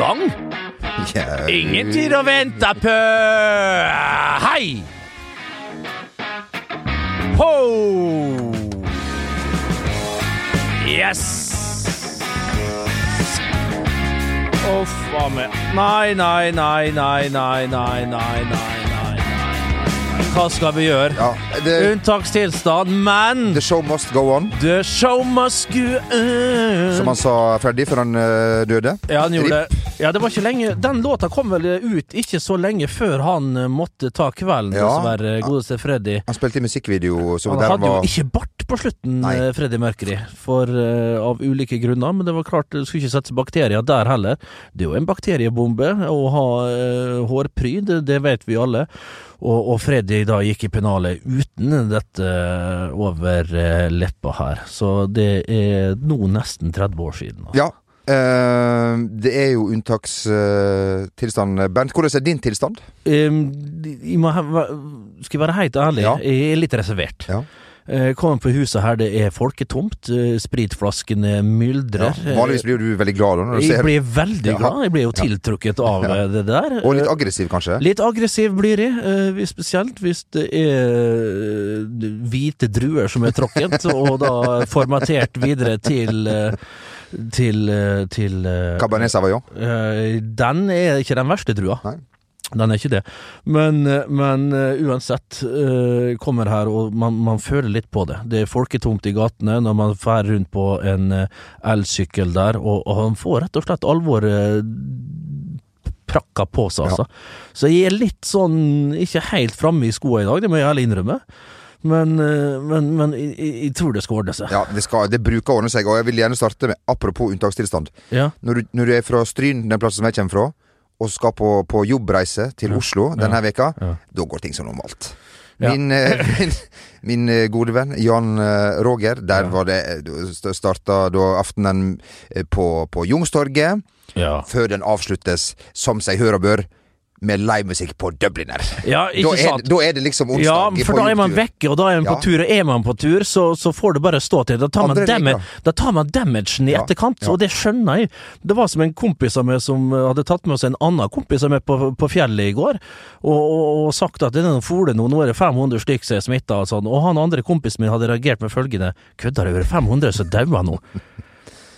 gang. Ja. Ingen tid å vente på. Hei! Ho! Yes! Uff a meg. Nei, nei, nei, nei, nei, nei, nei, nei. Hva skal vi gjøre? Ja, det, Unntakstilstand, men the show must go on, the show must go on. som han sa Freddy før han eh, døde. Ja, han gjorde det. Ja, det var ikke lenge Den låta kom vel ut ikke så lenge før han eh, måtte ta kvelden, Ja. dessverre, godeste Freddy. Han spilte i musikkvideo så Han hadde jo ikke bart på slutten, Nei. eh, Freddy Mercury, for, uh, av ulike grunner, men det var klart det skulle ikke settes bakterier der heller. Det er jo en bakteriebombe å ha uh, hårpryd, det vet vi alle. Og, og Freddy da gikk i pennalet uten dette over leppa her, så det er nå nesten 30 år siden. altså. Ja. Eh, det er jo unntakstilstand. Bernt, hvordan er din tilstand? Um, jeg ha, skal jeg være helt ærlig, Ja. jeg er litt reservert. Ja. Eh, Kommer på huset her, det er folketomt. eh, Spritflaskene myldrer. Vanligvis blir du veldig glad når du jeg ser blir veldig glad. Jeg blir jo tiltrukket av Ja. det der. Og litt aggressiv, kanskje? Litt aggressiv blir jeg, spesielt hvis det er hvite druer som er tråkket, og da formatert videre til til, eh, til eh, Cabernet Sauvignon? Eh, Den er ikke den verste drua. Nei. Den er ikke det. Men, men uansett, kommer her og man, man føler litt på det. Det er folketomt i gatene når man drar rundt på en elsykkel der, og, og han får rett og slett alvoret prakka på seg, altså. Så jeg er litt sånn ikke helt framme i skoa i dag, det må jeg ærlig innrømme. Men, eh, men, men jeg, jeg- tror det skal ordne seg. Ja, det, skal, det bruker å ordne seg, og jeg vil gjerne starte med apropos unntakstilstand. Ja. Når du, når du er fra Stryn, den plassen som jeg kommer fra, og skal på, på jobbreise til Oslo denne veka, da går ting som normalt. Ja. Min, eh, min, min eh, gode venn Jan Roger, der Ja. var det starta da aftenen på, på Jungstorget. Ja. før den avsluttes, som seg hør og bør, med livemusikk på Dubliner. ja, Da er, sant? da er det liksom onsdag. Ja, på for da er man vekke, og da er man på Ja. tur. Og er man på tur, så, så får det bare stå til. Da tar man, damage, da tar man damagen i Ja, etterkant, og det skjønner jeg. Det var som en kompis av meg som eh, hadde tatt med oss en annen kompis av meg på, på fjellet i går, og, og, og sagt at det noen fole nå, nå er det 500 stykker som er smitta og sånn. Og han andre kompisen min hadde reagert med følgende Kødder du, er det 500 som dauer nå?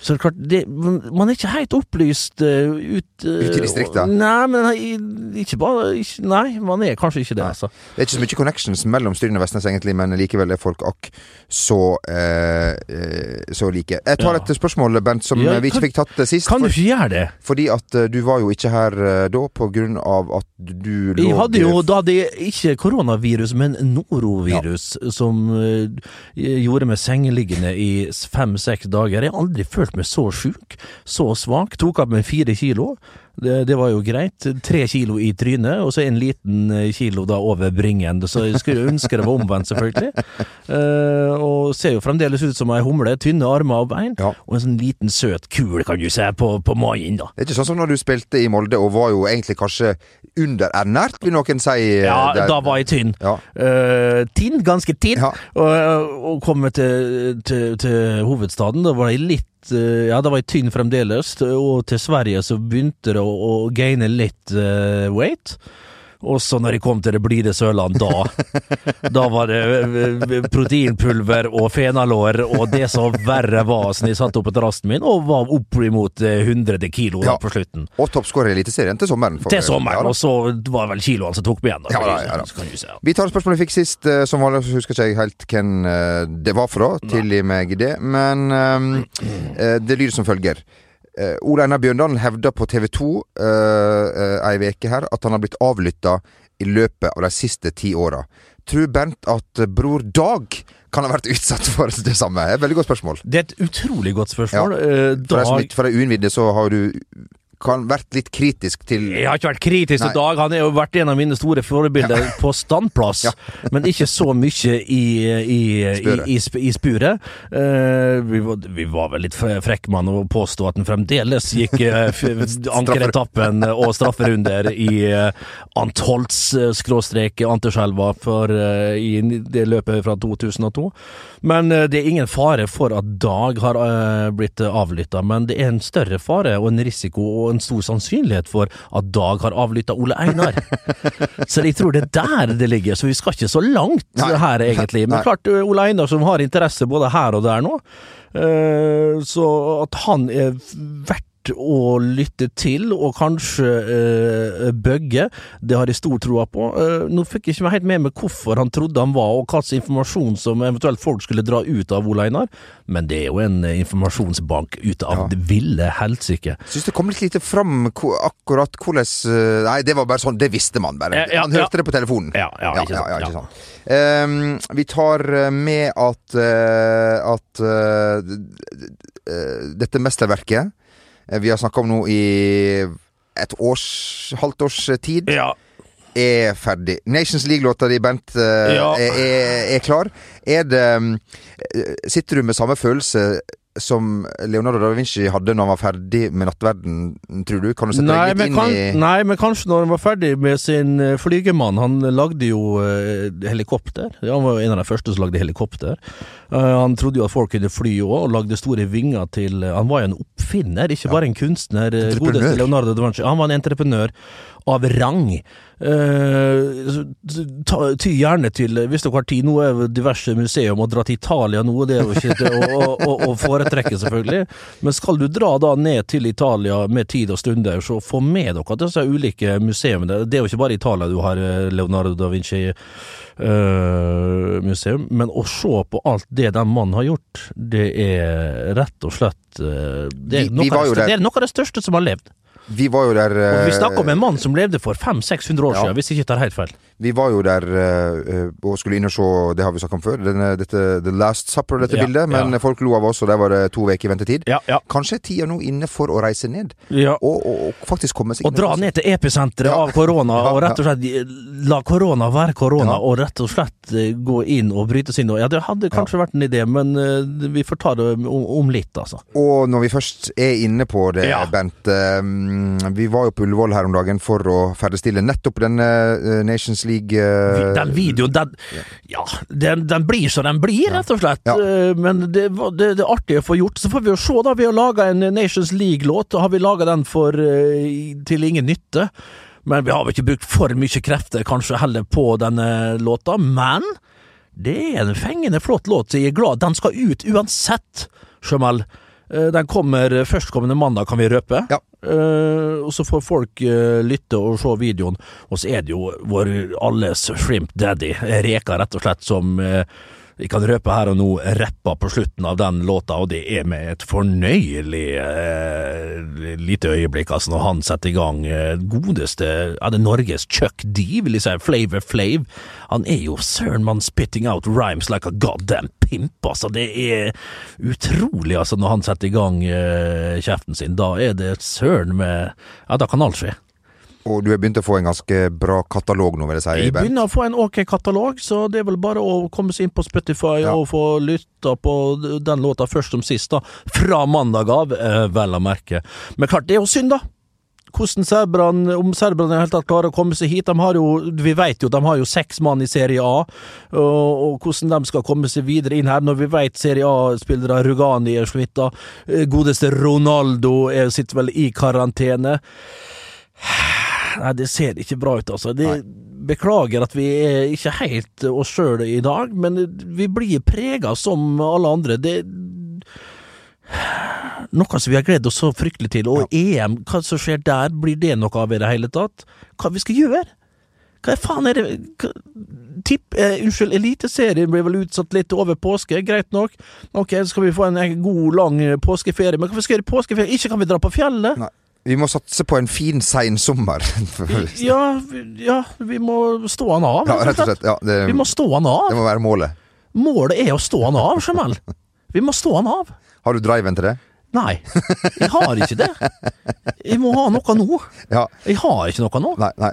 Så det er klart, det, man er ikke helt opplyst uh, ut uh, Ute i distriktet? Nei, men i- ikke bare ikke, Nei, man er kanskje ikke det, Nei. altså. Det er ikke så mye connections mellom Stryn og Vestnes, egentlig, men likevel er folk akk så eh, så like. Jeg tar Ja. et spørsmål, Bent, som Ja, vi ikke kan- fikk tatt sist. Kan du ikke gjøre det? fordi at du var jo ikke her da på grunn av at du lå Jeg hadde jo da det ikke koronavirus, men norovirus, som eh, gjorde meg sengeliggende i fem-seks dager. Jeg har aldri følt meg så sjuk, så svak. Tok av meg fire kilo. Det, det var jo greit. Tre kilo i trynet, og så en liten eh, kilo da over bringen. Så jeg skulle ønske det var omvendt, selvfølgelig. Uh, og ser jo fremdeles ut som ei humle. Tynne armer og bein. Ja. Og en sånn liten søt kul, kan du se, på, på magen, da. Det er ikke sånn som når du spilte i Molde og var jo egentlig kanskje underernært, vil noen si. eh, Ja, der. da var jeg tynn. Ja. Uh, tynn, ganske tynn. Ja. Og, og komme til, til, til hovedstaden, da var jeg litt eh, Ja, da var jeg tynn fremdeles. Og til Sverige så begynte det å, å gaine litt uh, weight. Og så når jeg kom til det blide Sørland, da Da var det eh, proteinpulver og fenalår og det som verre var, som jeg satte opp på terrassen min, og var oppimot imot 100 kilo da på slutten. Og toppskårer i Eliteserien til sommeren. for- Til sommeren. Ja, og så var det vel kiloene som tok meg igjen. da, Ja, da, ja, da. Vi tar et spørsmål vi fikk sist, eh, som vanlig husker ikke jeg helt hvem eh, det var fra. Tilgi meg det. Men eh, eh, det lyder som følger. Eh, Ole Einar Bjørndalen hevder på TV 2 uh, ei veke her at han har blitt avlytta i løpet av de siste ti åra. Tror Bernt at eh, bror Dag kan ha vært utsatt for det samme? Veldig godt spørsmål. Det er et utrolig godt spørsmål. Ja. For de som Dag ikke- for de uinnvidde så har du kan vært litt kritisk til Jeg har ikke vært kritisk til Dag. Han har jo vært en av mine store forbilder på standplass, Ja. men ikke så mye i, i, i, i, spuret. Uh, vi, var, vi var vel litt fre- frekke med å påstå at han fremdeles gikk uh, ankeretappen og strafferunder i uh, Antholts uh, skråstrek Anterselva for, uh, i det løpet fra 2002. Men eh, det er ingen fare for at Dag har blitt avlytta, men det er en større fare og en risiko, og en stor sannsynlighet for at Dag har avlytta Ole Einar. så jeg tror det er der det ligger, så vi skal ikke så langt Nei. her, egentlig. Men Nei. klart, Ole Einar som har interesse både her og der nå, eh, så at han er verdt å lytte til, og kanskje eh, bøgge, det har jeg stor tro på. Eh, nå fikk jeg ikke helt med meg hvorfor han trodde han var, og hva slags informasjon som eventuelt folk skulle dra ut av Ole Einar, men det er jo en eh, informasjonsbank ute av Ja. det ville helsike. Syns det kom litt lite fram akkurat hvordan eh, Nei, det var bare sånn, det visste man bare. Ja, ja, han hørte det på telefonen. Ja, ja, ikke sant. sant. Ehm, vi tar eh, med at, uh, at eh, dette mesterverket vi har snakka om nå i et års, halvt års tid, Ja. er ferdig. Nations League-låta di, Bent, eh, Ja. er, er, er klar. Er det mm, eh, Sitter du med samme følelse som Leonardo da Vinci hadde når han var ferdig med nattverden, tror du? Kan du sette Nei deg litt inn kan, i nei, men kanskje når han var ferdig med sin eh, flygemann Han lagde jo eh, helikopter. Han var en av de første som lagde helikopter. Eh, han trodde jo at folk kunne fly òg, og lagde store vinger til eh, Han var jo en oppfinner, ikke bare en kunstner. eh. Godeste Leonardo da Vinci. Han var en entreprenør av rang. Uh, ta, ty gjerne til Hvis dere har tid, nå er diverse museum og dra til Italia nå, det er jo ikke å, å, å foretrekke, selvfølgelig. Men skal du dra da ned til Italia med tid og stunder, så få med dere disse ulike museene. Det er jo ikke bare Italia du har eh, Leonardo da Vinci eh, museum, men å se på alt det den mannen har gjort, det er rett og slett uh, det, er Vi- vi største, det, er noe av det største som har levd. Vi var jo der Og vi eh, snakker om en mann som levde for 500-600 år Ja. siden, hvis jeg ikke tar helt feil. Vi var jo der uh, og skulle inn og se, det har vi snakket om før, denne, dette The Last Supper, dette Ja, bildet. Men ja. folk lo av oss, og der var det to uker ventetid. Ja, ja. Kanskje er tida nå inne for å reise ned, ja. og, og, og faktisk komme seg Og dra ned til episenteret av korona, og rett og slett eh, la korona være korona, og rett og slett gå inn og bryte sin inn. Ja, det hadde kanskje vært en idé, men uh, vi får ta det om, om litt, altså. Og når vi først er inne på det. Bent. Uh, vi var jo på Ullevål her om dagen for å ferdigstille nettopp denne Nations League eh, Den videoen, den Ja, den, den blir som den blir, rett og slett. Ja. Eh, Men det, det, det er artig å få gjort. Så får vi jo se, da. Vi har laga en Nations League-låt, og har vi laga den for eh, til ingen nytte. Men vi har vel ikke brukt for mye krefter kanskje heller på denne låta. Men det er en fengende flott låt, så jeg er glad. Den skal ut uansett, Jamal. Eh, Den kommer førstkommende mandag, kan vi røpe. Ja. Uh, og så får folk uh, lytte og se videoen. Og så er det jo vår alles shrimp daddy, Reka rett og slett, som eh, vi kan røpe her og nå rappa på slutten av den låta, og det er med et fornøyelig eh, lite øyeblikk, altså, når han setter i gang eh, godeste Er det Norges Chuck D, vil jeg si, Flavor Flav. Han er jo søren man spitting out rhymes like a goddamn pimp, altså. Det er utrolig, altså, når han setter i gang eh, kjeften sin. Da er det søren med Ja, da kan alt skje. Og du har begynt å få en ganske bra katalog nå, vil jeg si, Jeg begynner å få en ok katalog, så det er vel bare å komme seg inn på Spotify Ja. og få lytta på den låta først som sist, da. Fra mandag av, eh, vel å merke. Men klart, det er jo synd, da. Hvordan serberne, om serberne helt tatt klarer å komme seg hit. De har jo, vi vet jo, de har jo seks mann i Serie A, og, og hvordan de skal komme seg videre inn her, når vi vet Serie A-spillere Rugani er smitta, eh, godeste Ronaldo er, sitter vel i karantene. Nei, det ser ikke bra ut, altså. Det, beklager at vi er ikke helt oss sjøl i dag, men vi blir prega som alle andre. Det noe som vi har gledet oss så fryktelig til. Og EM, hva som skjer der, blir det noe av i det hele tatt? Hva vi skal gjøre? Hva faen er det hva, Tipp, eh, Unnskyld, Eliteserien blir vel utsatt litt over påske, greit nok. Ok, så skal vi få en en god, lang påskeferie, men hva vi skal gjøre i påskeferie? Ikke kan vi dra på fjellet? Nei. Vi må satse på en fin sein sommer. Ja, ja, vi må stå han av. ja, rett og slett. Ja, det, Vi må stå han av. det må være målet. Målet er å stå han av, Jamal. Vi må stå han av. Har du driven til det? Nei, jeg har ikke det. Jeg må ha noe nå. Ja. Jeg har ikke noe nå. Nei, nei.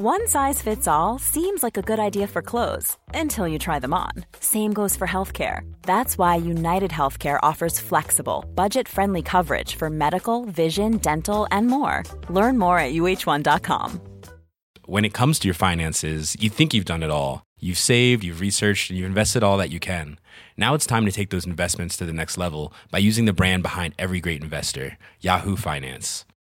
One size fits all seems like a good idea for clothes until you try them on. Same goes for healthcare. That's why United Healthcare offers flexible, budget friendly coverage for medical, vision, dental, and more. Learn more at uh1.com. when it comes to your finances, you think you've done it all. You've saved, you've researched, and you've invested all that you can. Now it's time to take those investments to the next level by using the brand behind every great investor, Yahoo Finance.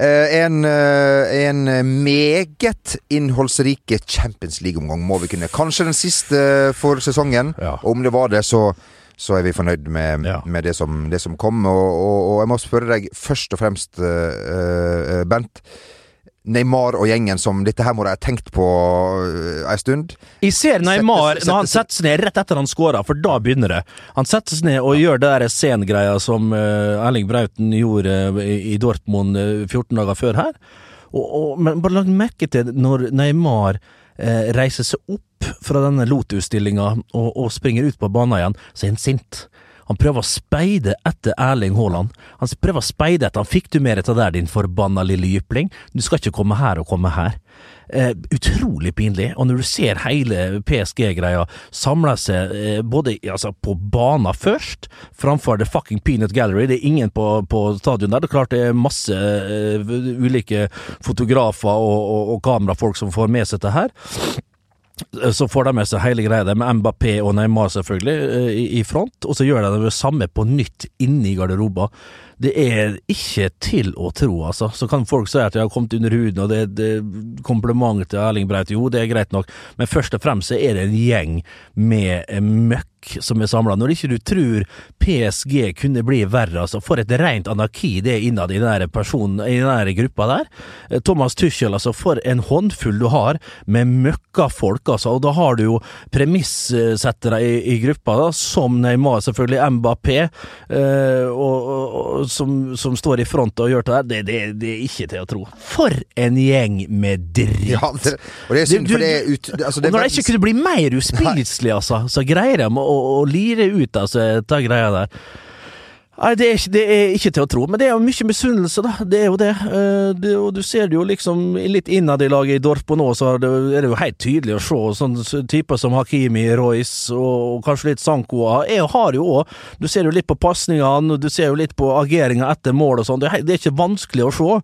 en, eh, en meget innholdsrike Champions League-omgang må vi kunne. Kanskje den siste for sesongen. Ja. Om det var det, så, så er vi fornøyd med, Ja. med det, som, det som kom. Og, og, og jeg må spørre deg først og fremst, eh, eh, Bent. Neymar og gjengen som Dette her må de ha tenkt på ei stund. Jeg ser Neymar Sette- når han setter seg ned rett etter han scorer, for da begynner det. Han setter seg ned og gjør det der scengreia som eh, Erling Brauten gjorde eh, i, Dortmund eh, 14 dager før her. Og, og, men bare lag merke til når Neymar eh, reiser seg opp fra denne Lotus-stillinga og, og springer ut på banen igjen, så er han sint. Han prøver å speide etter Erling Haaland. Han prøver å speide etter han. Fikk du mer av der, din forbanna lille jypling? Du skal ikke komme her og komme her. Eh, utrolig pinlig. Og når du ser hele PSG-greia samle seg eh, både altså, på bana først, framfor The Fucking Peanut Gallery Det er ingen på, på stadion der. Det er klart det er masse eh, ulike fotografer og, og, og kamerafolk som får med seg det her. Så får de med seg hele greia med Mbappé og Neymar selvfølgelig eh, i, front, og så gjør de det samme på nytt inne i garderoben. Det er ikke til å tro, altså. Så kan folk si at jeg har kommet under huden, og det er kompliment til Erling Braut. Jo, det er greit nok, men først og fremst så er det en gjeng med eh, møkk som er samla. Når ikke du tror PSG kunne bli verre, altså. For et rent anarki det er innad i den personen, i den gruppa der. Eh, Thomas Tuchel, altså. For en håndfull du har med møkkafolk, altså. Og da har du jo premissettere i, i gruppa, da, som Neymar, selvfølgelig, Mbappé, og, og, og, som, som står i front og gjør det der. Det, det, det er ikke til å tro. For en gjeng med dritt! Ja, det, og det er synd, Du- for det er ut... det- Altså, det når det ikke kunne bli mer uspiselig, altså, så greier de å, å lire ut altså, dette greia der. Nei, det er, ikke, det er ikke til å tro, men det er jo mye misunnelse, da. Det er jo det. Eh, det og du ser det jo liksom litt innad i laget i Dorpo nå, så er det, er det jo helt tydelig å se sånne typer som Hakimi, Royce og, og kanskje litt Sanko. Jeg har jo òg Du ser jo litt på pasningene, du ser jo litt på ageringa etter mål og sånn. Det, det er ikke vanskelig å se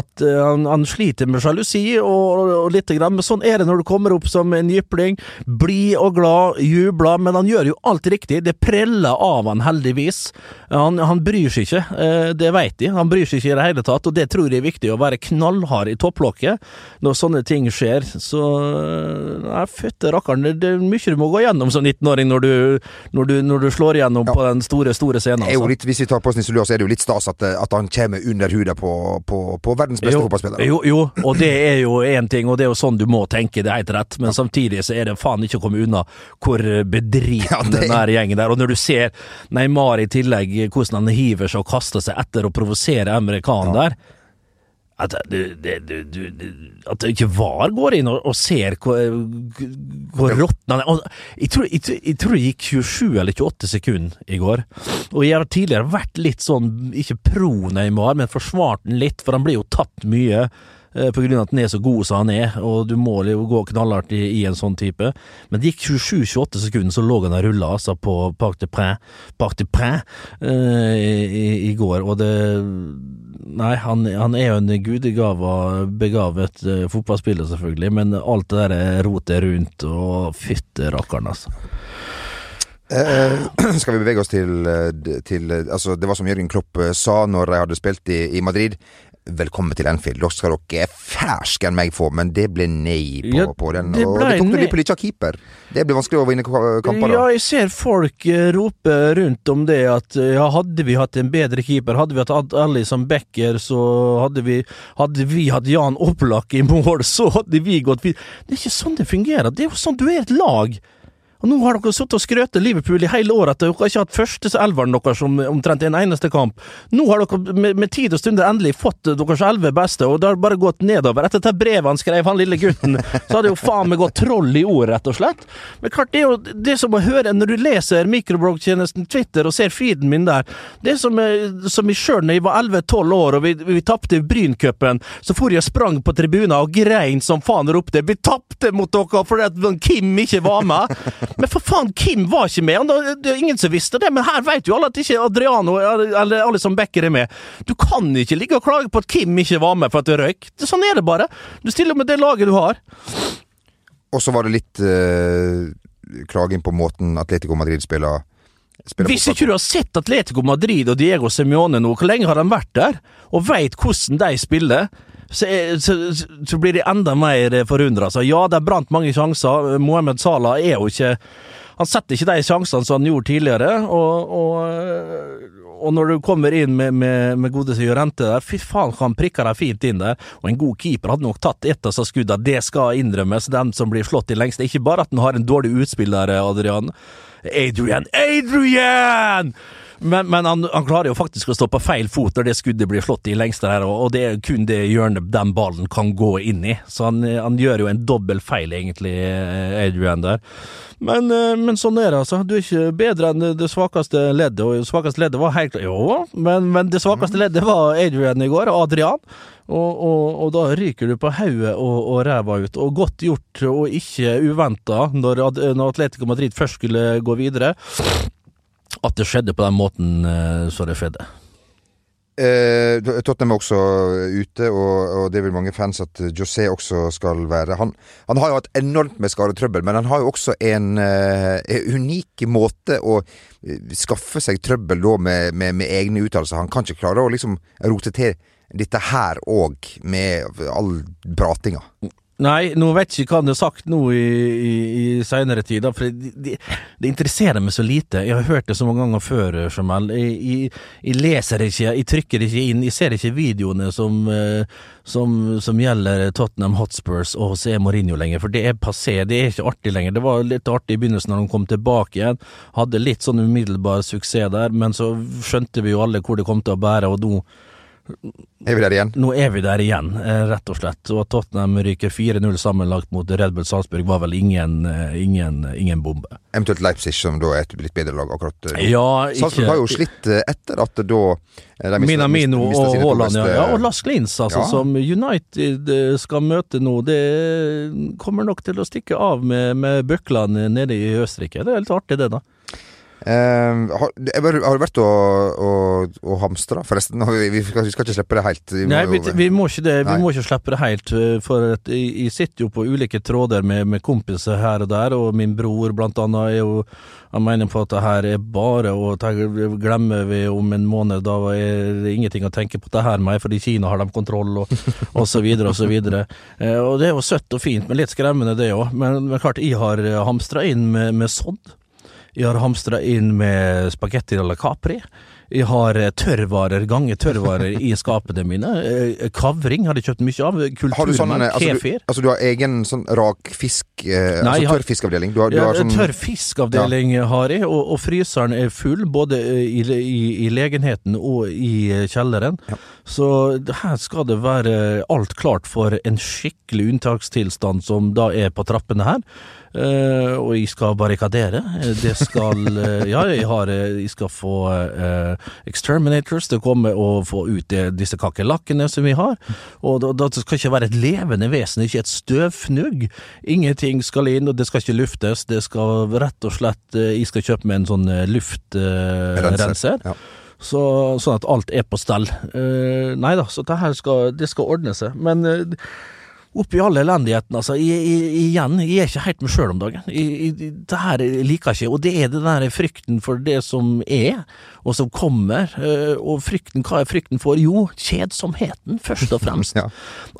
at eh, han, han sliter med sjalusi og, og lite grann, men sånn er det når du kommer opp som en jypling. Blid og glad, jubler, men han gjør jo alt riktig. Det preller av han heldigvis. Han, han bryr seg ikke, eh, det vet de. Han bryr seg ikke i det hele tatt, og det tror jeg er viktig. Å være knallhard i topplokket når sånne ting skjer. Så eh, Nei, fytte rakkeren, det, er mye du må gå gjennom som 19-åring når, du- når, når du slår igjennom på den store, store scenen. er altså. litt, hvis vi tar på oss Nisselua, så er det jo litt stas at, at han kommer under huda på, på, på verdens beste fotballspiller. Jo, jo, og det er jo én ting, og det er jo sånn du må tenke, det er helt rett, men samtidig så er det faen ikke å komme unna hvor bedriten Ja, den der gjengen der. Og når du ser Neymar i tillegg, hvordan han hiver seg og kaster seg etter og provoserer amerikaneren der at, det, det, det, du- at det ikke VAR går inn og, og ser hvor, hvor råtten han er. Jeg tror, jeg, jeg tror det gikk 27 eller 28 sekunder i går. Og jeg har tidligere vært litt sånn, ikke pro Neymar, men forsvart den litt, for han blir jo tatt mye. Eh, på grunn av at han er så god som han er, og du må jo gå knallhardt i, i en sånn type. Men det gikk 27-28 sekunder, så lå han og rulla altså, på Parc de Prin, Parc de Prin uh, i, i går, og det Nei, han, han er jo en gudegava, begavet uh, fotballspiller, selvfølgelig, men alt det der rotet rundt, og fytte rakkeren, altså. Eh, skal vi bevege oss til, eh, til eh, Altså, det var som Jørgen Klopp eh, sa når de hadde spilt i, i Madrid. Velkommen til Anfield. Da skal dere fersken meg få, men det ble nei på, Ja, på den. det og det tok du litt på litt av keeper. Det blir vanskelig å vinne kamper da. Ja, jeg ser folk eh, rope rundt om det at eh, ja, hadde vi hatt en bedre keeper, hadde vi hatt Ali som backer, så hadde vi Hadde vi hatt Jan Opplak i mål, så hadde vi gått videre. Det er ikke sånn det fungerer. Det er jo sånn du er et lag. Og nå har dere sittet og skrøt Liverpool i hele år at dere har ikke hatt første elveren deres som omtrent en eneste kamp. Nå har dere med, med tid og stunder endelig fått deres elleve beste, og det har bare gått nedover. Etter det brevet han skrev, han lille gutten, så hadde jo faen meg gått troll i ord, rett og slett. Men klart, det er jo det som å høre når du leser mikroblogg-tjenesten Twitter og ser feeden min der. Det er som, eh, som jeg sjøl da jeg var 11-12 år og vi, vi tapte Bryncupen, så for jeg sprang på tribunen og grein som faen og ropte 'Vi tapte mot dere fordi at Kim ikke var med'. Men for faen, Kim var ikke med! Det er ingen som visste det, men her vet jo alle at ikke Adriano eller Alison Becker er med. Du kan ikke ligge og klage på at Kim ikke var med for at det røyk. Sånn er det bare. Du stiller med det laget du har. Og så var det litt øh, klaging på måten Atletico Madrid spiller, Hvis ikke du har sett Atletico Madrid og Diego Semione nå, hvor lenge har de vært der? Og veit hvordan de spiller? Så, er- så, så blir de enda mer forundra. Ja, de brant mange sjanser. Mohammed Salah er jo ikke Han setter ikke de sjansene som han gjorde tidligere. Og, og, og når du kommer inn med, med, med godeste Jorente der, fy faen, han prikker deg fint inn der. Og en god keeper hadde nok tatt ett av disse skuddene, det skal innrømmes. Den som blir slått i lengst. Ikke bare at han har en dårlig utspiller. Adrian. Adrian, Adrian! Men, men han, han klarer jo faktisk å stå på feil fot når det skuddet blir slått i lengste her, og, det er kun det hjørnet den ballen kan gå inn i. Så han, han gjør jo en dobbel feil, egentlig, Adrian der. Men, eh, men sånn er det, altså. Du er ikke bedre enn det- det svakeste leddet, og det svakeste leddet var helt Jo, men, men det svakeste leddet var Adrian i går, Adrian. Og, og, og da ryker du på hodet og, og ræva ut. Og godt gjort, og ikke uventa, når, når Atletico Madrid først skulle gå videre, at det skjedde på den måten uh, som det skjedde. Eh, Tottenham er også ute, og, og det vil mange fans at José også skal være. Han, han har jo hatt enormt med skadetrøbbel, men han har jo også en, eh, unik måte å eh, skaffe seg trøbbel da med, med, med egne uttalelser. Han kan ikke klare å liksom rote til dette her òg, med all pratinga. Nei, nå vet jeg ikke hva han har sagt nå i, i, i seinere tid, for det, de, de interesserer meg så lite. Jeg har hørt det så mange ganger før, Jamal. Jeg, jeg, jeg leser ikke, jeg trykker ikke inn, jeg ser ikke videoene som, eh, som, som gjelder Tottenham Hotspurs og José Mourinho lenger, for det er passé, det er ikke artig lenger. Det var litt artig i begynnelsen når de kom tilbake igjen, hadde litt sånn umiddelbar suksess der, men så skjønte vi jo alle hvor det kom til å bære, og nå Er vi der igjen? nå er vi der igjen, eh, rett og slett. Og at Tottenham ryker 4-0 sammenlagt mot Red Bull Salzburg var vel ingen, eh, ingen, ingen bombe. Eventuelt Leipzig, som da er et litt bedre lag akkurat nå. Ja, Salzburg har jo slitt eh, etter at da de Minamino og Haaland, ja. ja. Og Lars Klins, altså, Ja. som United skal møte nå. Det kommer nok til å stikke av med, med bøklene nede i Østerrike. Det er litt artig, det, da. Eh, har, har du vært og, og, og hamstra, forresten? Vi, vi, skal, vi skal ikke slippe det helt. Vi må Nei, vi, vi må ikke det. Vi må ikke slippe det helt. eh, For at jeg, jeg sitter jo på ulike tråder med, med kompiser her og der, og min bror blant annet er jo Han mener på at det her er bare å glemmer vi om en måned. Da er det ingenting å tenke på det her med, fordi Kina har de kontroll, og, og så videre og så videre. Uh, og det er jo søtt og fint, men litt skremmende det òg. Men, men klart, jeg har hamstra inn med, med sodd. Jeg har hamstra inn med spagetti alla capri. Jeg har eh, tørrvarer, gange tørrvarer i skapene mine. Eh, Kavring har jeg kjøpt mye av. Kulturmann, sånn altså, du, kefir. altså du har egen sånn rak fisk eh, Nei, Altså har- Du har, du Ja, har sånn tørrfiskavdeling ja. har jeg, og, og fryseren er full, både i, i, i legenheten og i kjelleren. kjelleren. Så her skal det være alt klart for en skikkelig unntakstilstand som da er på trappene her. Eh, og jeg skal barrikadere. Det skal uh, Ja, jeg har eh, Jeg skal få uh, exterminators til å komme og få ut det, disse kakerlakkene som vi har. Og da skal ikke være et levende vesen, ikke et støvfnugg. Ingenting skal inn, og det skal ikke luftes. Det skal rett og slett Jeg skal kjøpe meg en sånn luftrenser. Ja. Så, sånn at alt er på stell. Nei da, så det her skal, det skal ordne seg. Men oppi all elendigheten, altså. Jeg, jeg, igjen, jeg er ikke helt meg sjøl om dagen. Jeg, jeg, det her liker jeg ikke. Og det er den der frykten for det som er, og som kommer. eh, Og frykten, hva er frykten for? Jo, kjedsomheten, først og fremst. Ja.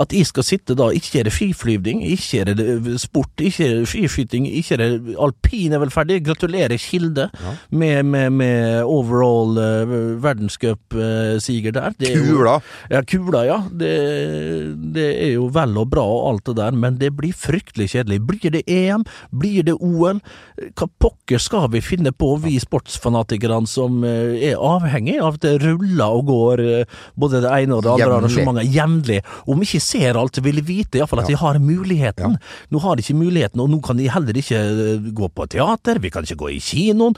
At jeg skal sitte da, ikke er det skiflyvning, ikke er det sport, ikke er det skiskyting, ikke er det alpin er vel ferdig. Gratulerer Kilde med, med, med overall uh, verdenscupsiger der. Det er jo- Kula. Ja, kula, ja. Det, det er jo vel og bra og alt det der, men det blir fryktelig kjedelig. Blir det EM? Blir det OL? Hva pokker skal vi finne på, vi sportsfanatikerne som eh, er avhengig av at det ruller og går eh, både det ene og det andre arrangementet jevnlig? Om ikke ser alt, vil de vite iallfall at de har muligheten. Nå har de ikke muligheten, og nå kan de heller ikke eh, gå på teater, vi kan ikke gå i kinoen.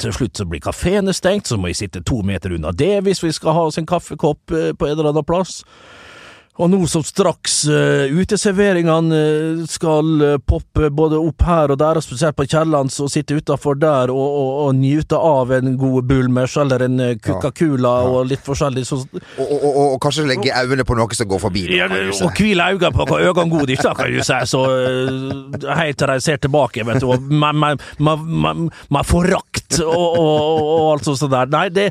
Til slutt så blir kafeene stengt, så må vi sitte to meter unna det hvis vi skal ha oss en kaffekopp på en eller annen plass. Og nå som straks uh, uteserveringene eh, skal eh, poppe både opp her og der, og spesielt på Kiellands, og sitte utafor der og, og, og nyte av en god bulmers eller en Coca-Cola og litt forskjellig, så Og, og, kanskje legge øynene på noe som går forbi. ja, og hvile øynene på hva øynene gode ikke kan du si. Så uh, helt til de ser tilbake, vet du. Og man, man, man, man forakt og alt sånt der. Nei, det,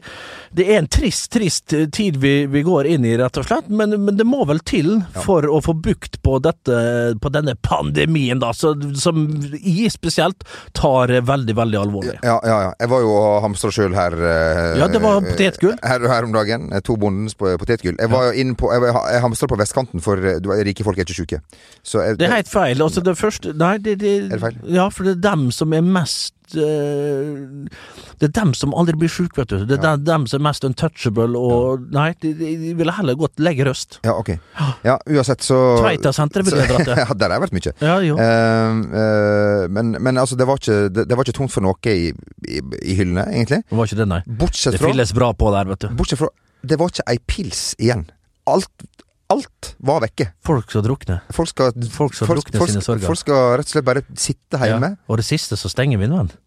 det er en trist, trist tid vi, vi går inn i, rett og slett. Men, men det må vel til for å få bukt på, dette, på denne pandemien, da, så, som jeg spesielt tar veldig, veldig alvorlig. Ja, ja, ja. Jeg var jo og hamstra sjøl her eh, Ja, det var potetgull. Her, her om dagen. Eh, To bondens potetgull. Jeg var ja. på Jeg, jeg hamstra på vestkanten, for eh, rike folk er ikke sjuke. Det er helt feil. Altså, det første Nei, det, det, Er det feil? Ja, for det er dem som er mest Det er dem som aldri blir sjuke, vet du. Det er dem- dem som er mest untouchable, og Nei, de, de ville heller gått legge røst. Ja, ok. Ja, uansett, så Tveitasenteret ville dratt det. Ja, der har jeg vært mye. Ja, jo. Uh, eh, men, men altså, det var, ikke, det, det var ikke tomt for noe i, i, i hyllene, egentlig. Det var ikke det, nei. Bortsett Det fylles bra på der, vet du. Bortsett fra Det var ikke ei pils igjen. Alt, alt var vekke. Folk skal drukne. Folk skal, Folk som drukner sine sorger. folk skal rett og slett bare sitte hjemme. Ja. Og det siste så stenger Vinmonopolet.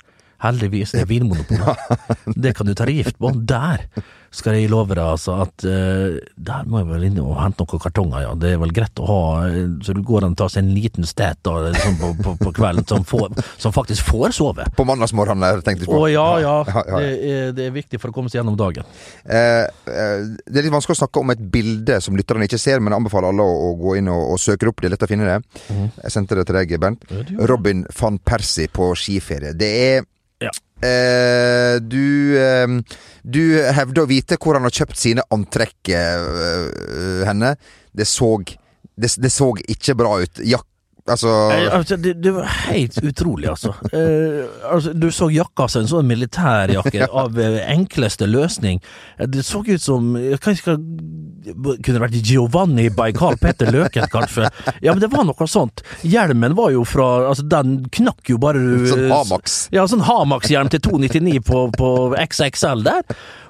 Heldigvis, er Vinmonopolet. Det kan du ta gift på. Der skal jeg love deg altså at uh, der må jeg vel inn og hente noen kartonger, ja. Det er vel greit å ha, eh, så du går an å ta seg en liten sted da, sånn på, på, på kvelden, som, får, som faktisk får sove. På mandagsmorgenen tenkte jeg Å på. ja, ja. Ja, ja, ja. Det, er, det er viktig for å komme seg gjennom dagen. Eh, eh, det er litt vanskelig å snakke om et bilde som lytterne ikke ser, men jeg anbefaler alle å, å gå inn og, og søke det opp. Det er lett å finne det. Mhm. Jeg sendte det til deg, Bernt. Robin van Persie på skiferie. Det er Ja. eh, du, eh, du hevder å vite hvor han har kjøpt sine antrekk eh, henne. Det så det, det så ikke bra ut. Jak altså Eh, altså, det, det var helt utrolig, altså. Eh, altså. Du så jakka som en sånn militærjakke av eh, enkleste løsning. Eh, Det så ut som jeg kan Kunne det vært Giovanni Baikal Petter Løken, kanskje? Ja, men det var noe sånt. Hjelmen var jo fra Altså, den knakk jo bare Sånn Hamax. Ja, sånn Hamax-hjelm til 299 på, på XXL der.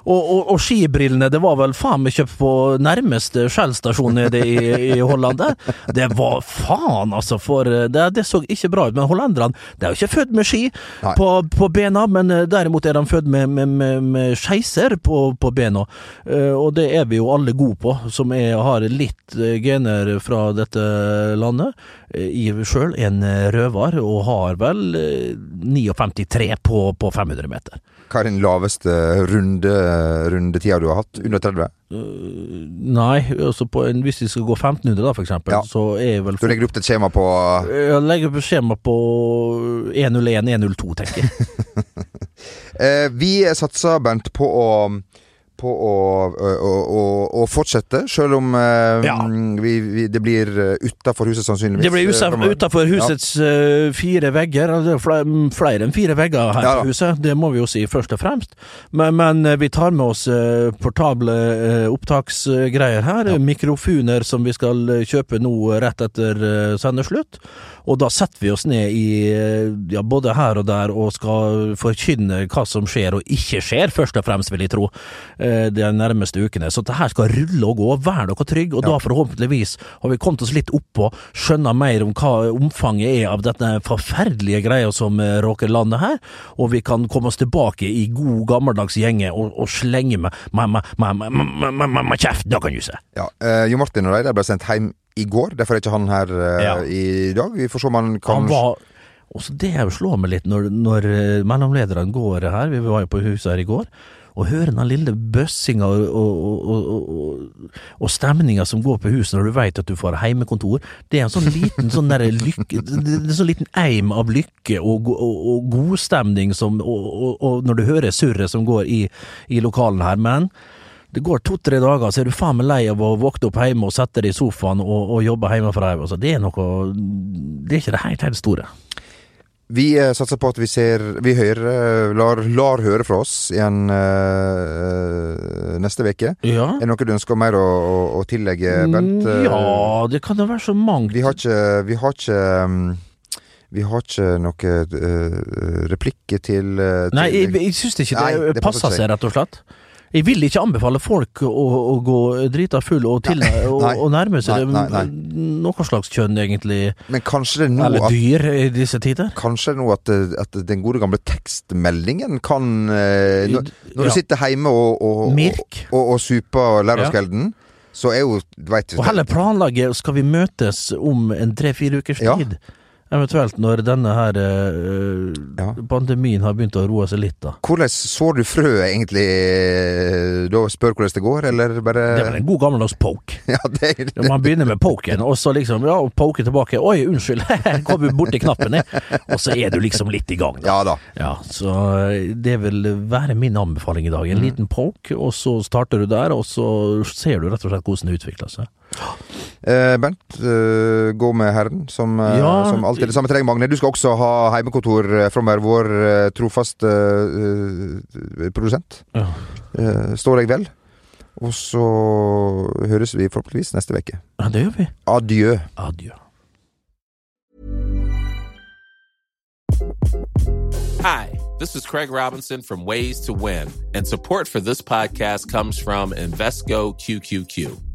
Og, og, og skibrillene, det var vel faen meg kjøpt på nærmeste Shell-stasjon nede i, i Holland der. Det var faen, altså, for eh, det, det så ikke bra ut. Men hollenderne, de er jo ikke født med ski på, på bena, men eh, derimot er de født med, med, med, med skeiser på, på bena. Eh, og det er vi jo alle gode på, som er, har litt gener fra dette landet. I sjøl en røver, og har vel eh, 59,3 på, på 500 meter. Hva er den laveste runde, rundetida du har hatt? Under 30? Nei, altså på en, hvis vi skal gå 1500 da, for eksempel, Ja. så er vel Du legger opp til et skjema på Jeg legger opp et skjema på 101, 102, tenker jeg. Eh, vi satser, Bernt, på å, på å, å, å, å fortsette, selv om eh, Ja. vi, vi, det blir utafor huset, sannsynligvis. Det blir eh, utafor husets ja. fire vegger. Det er flere, flere enn fire vegger her Ja på huset, det må vi jo si først og fremst. Men, men eh, vi tar med oss eh, portable eh, opptaksgreier her. Mikrofoner som vi skal eh, kjøpe nå rett etter sendeslutt. Og da setter vi oss ned i, eh, ja, både her og der og skal forkynne hva som skjer og ikke skjer, først og fremst, vil jeg tro, eh, Eh, de nærmeste ukene. Så det her skal rulle og gå. Vær dere trygge, og ja. da forhåpentligvis har vi kommet oss litt oppå, skjønner mer om hva omfanget er av denne forferdelige greia som eh, råker landet her, og vi kan komme oss tilbake i god gammeldags gjenge og, og slenge med mamma kjeft, da kan du se. Ja, eh, Jo Martin og de ble sendt hjem i går, derfor er ikke han her eh, ja. i dag. Vi får se om han kan han var også Det slår meg litt når, når eh, mellomlederen går her, vi var jo på huset her i går og høre den lille bøssinga og, og, og, og, stemninga som går på huset når du veit at du får heimekontor, det er en sånn liten sånn der lykke en sånn liten eim av lykke og, og, godstemning som og, når du hører surret som går i, i lokalene her, men det går to-tre dager, så er du faen meg lei av å våkne opp hjemme og sette deg i sofaen og jobbe hjemmefra. Altså, det er noe Det er ikke det helt helt store. Vi eh, satser på at vi ser Vi hører eh, lar, lar høre fra oss igjen eh, neste uke. Ja. Er det noe du ønsker mer å, å, å tillegge, Bent? Eh, Mm, Ja, det kan jo være så mangt. Vi har ikke Vi har ikke um, vi har ikke noe uh, replikker til, til Nei, jeg, jeg syns ikke det, Nei, det passer seg, rett og slett. Jeg vil ikke anbefale folk å, å gå drita full og, til, og, nei. og nærme seg Nei, nei, noe slags kjønn, egentlig. Men kanskje det er nå Eller at dyr i disse tider. Kanskje nå at, noe at den gode gamle tekstmeldingen kan eh, Når, når Ja. du sitter hjemme og, og, Mirk. og, og super Lærdalsgelden, så er jo Veit du Og heller planlegge skal vi møtes om en tre-fire ukers Ja. Eventuelt når denne her eh, Ja. pandemien har begynt å roe seg litt, da. Hvordan sår du frøet egentlig eh, da? Spør hvordan det går, eller bare Det er en god gammeldags poke. Ja, det er man begynner med poken, og så liksom ja, poke tilbake. Oi, unnskyld, kom borti knappen, jeg. Og så er du liksom litt i gang. Da. Ja da. Ja, så eh, det vil være min anbefaling i dag. En liten poke, og så starter du der, og så ser du rett og slett hvordan det utvikler seg. Eh, Bernt, eh, gå med Herren, som, eh, Ja. som alltid. Det samme til deg, Magne. Du skal også ha heimekontor eh, framover. Vår eh, trofaste eh, produsent. Ja. Eh, står deg vel. Og så høres vi forhåpentligvis neste uke. Ja, det gjør vi. Adjø. Adjø. Hi, this is Craig Robinson from Ways to Win, and support for this podcast comes from Invesco QQQ.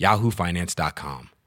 yahoofinance.com.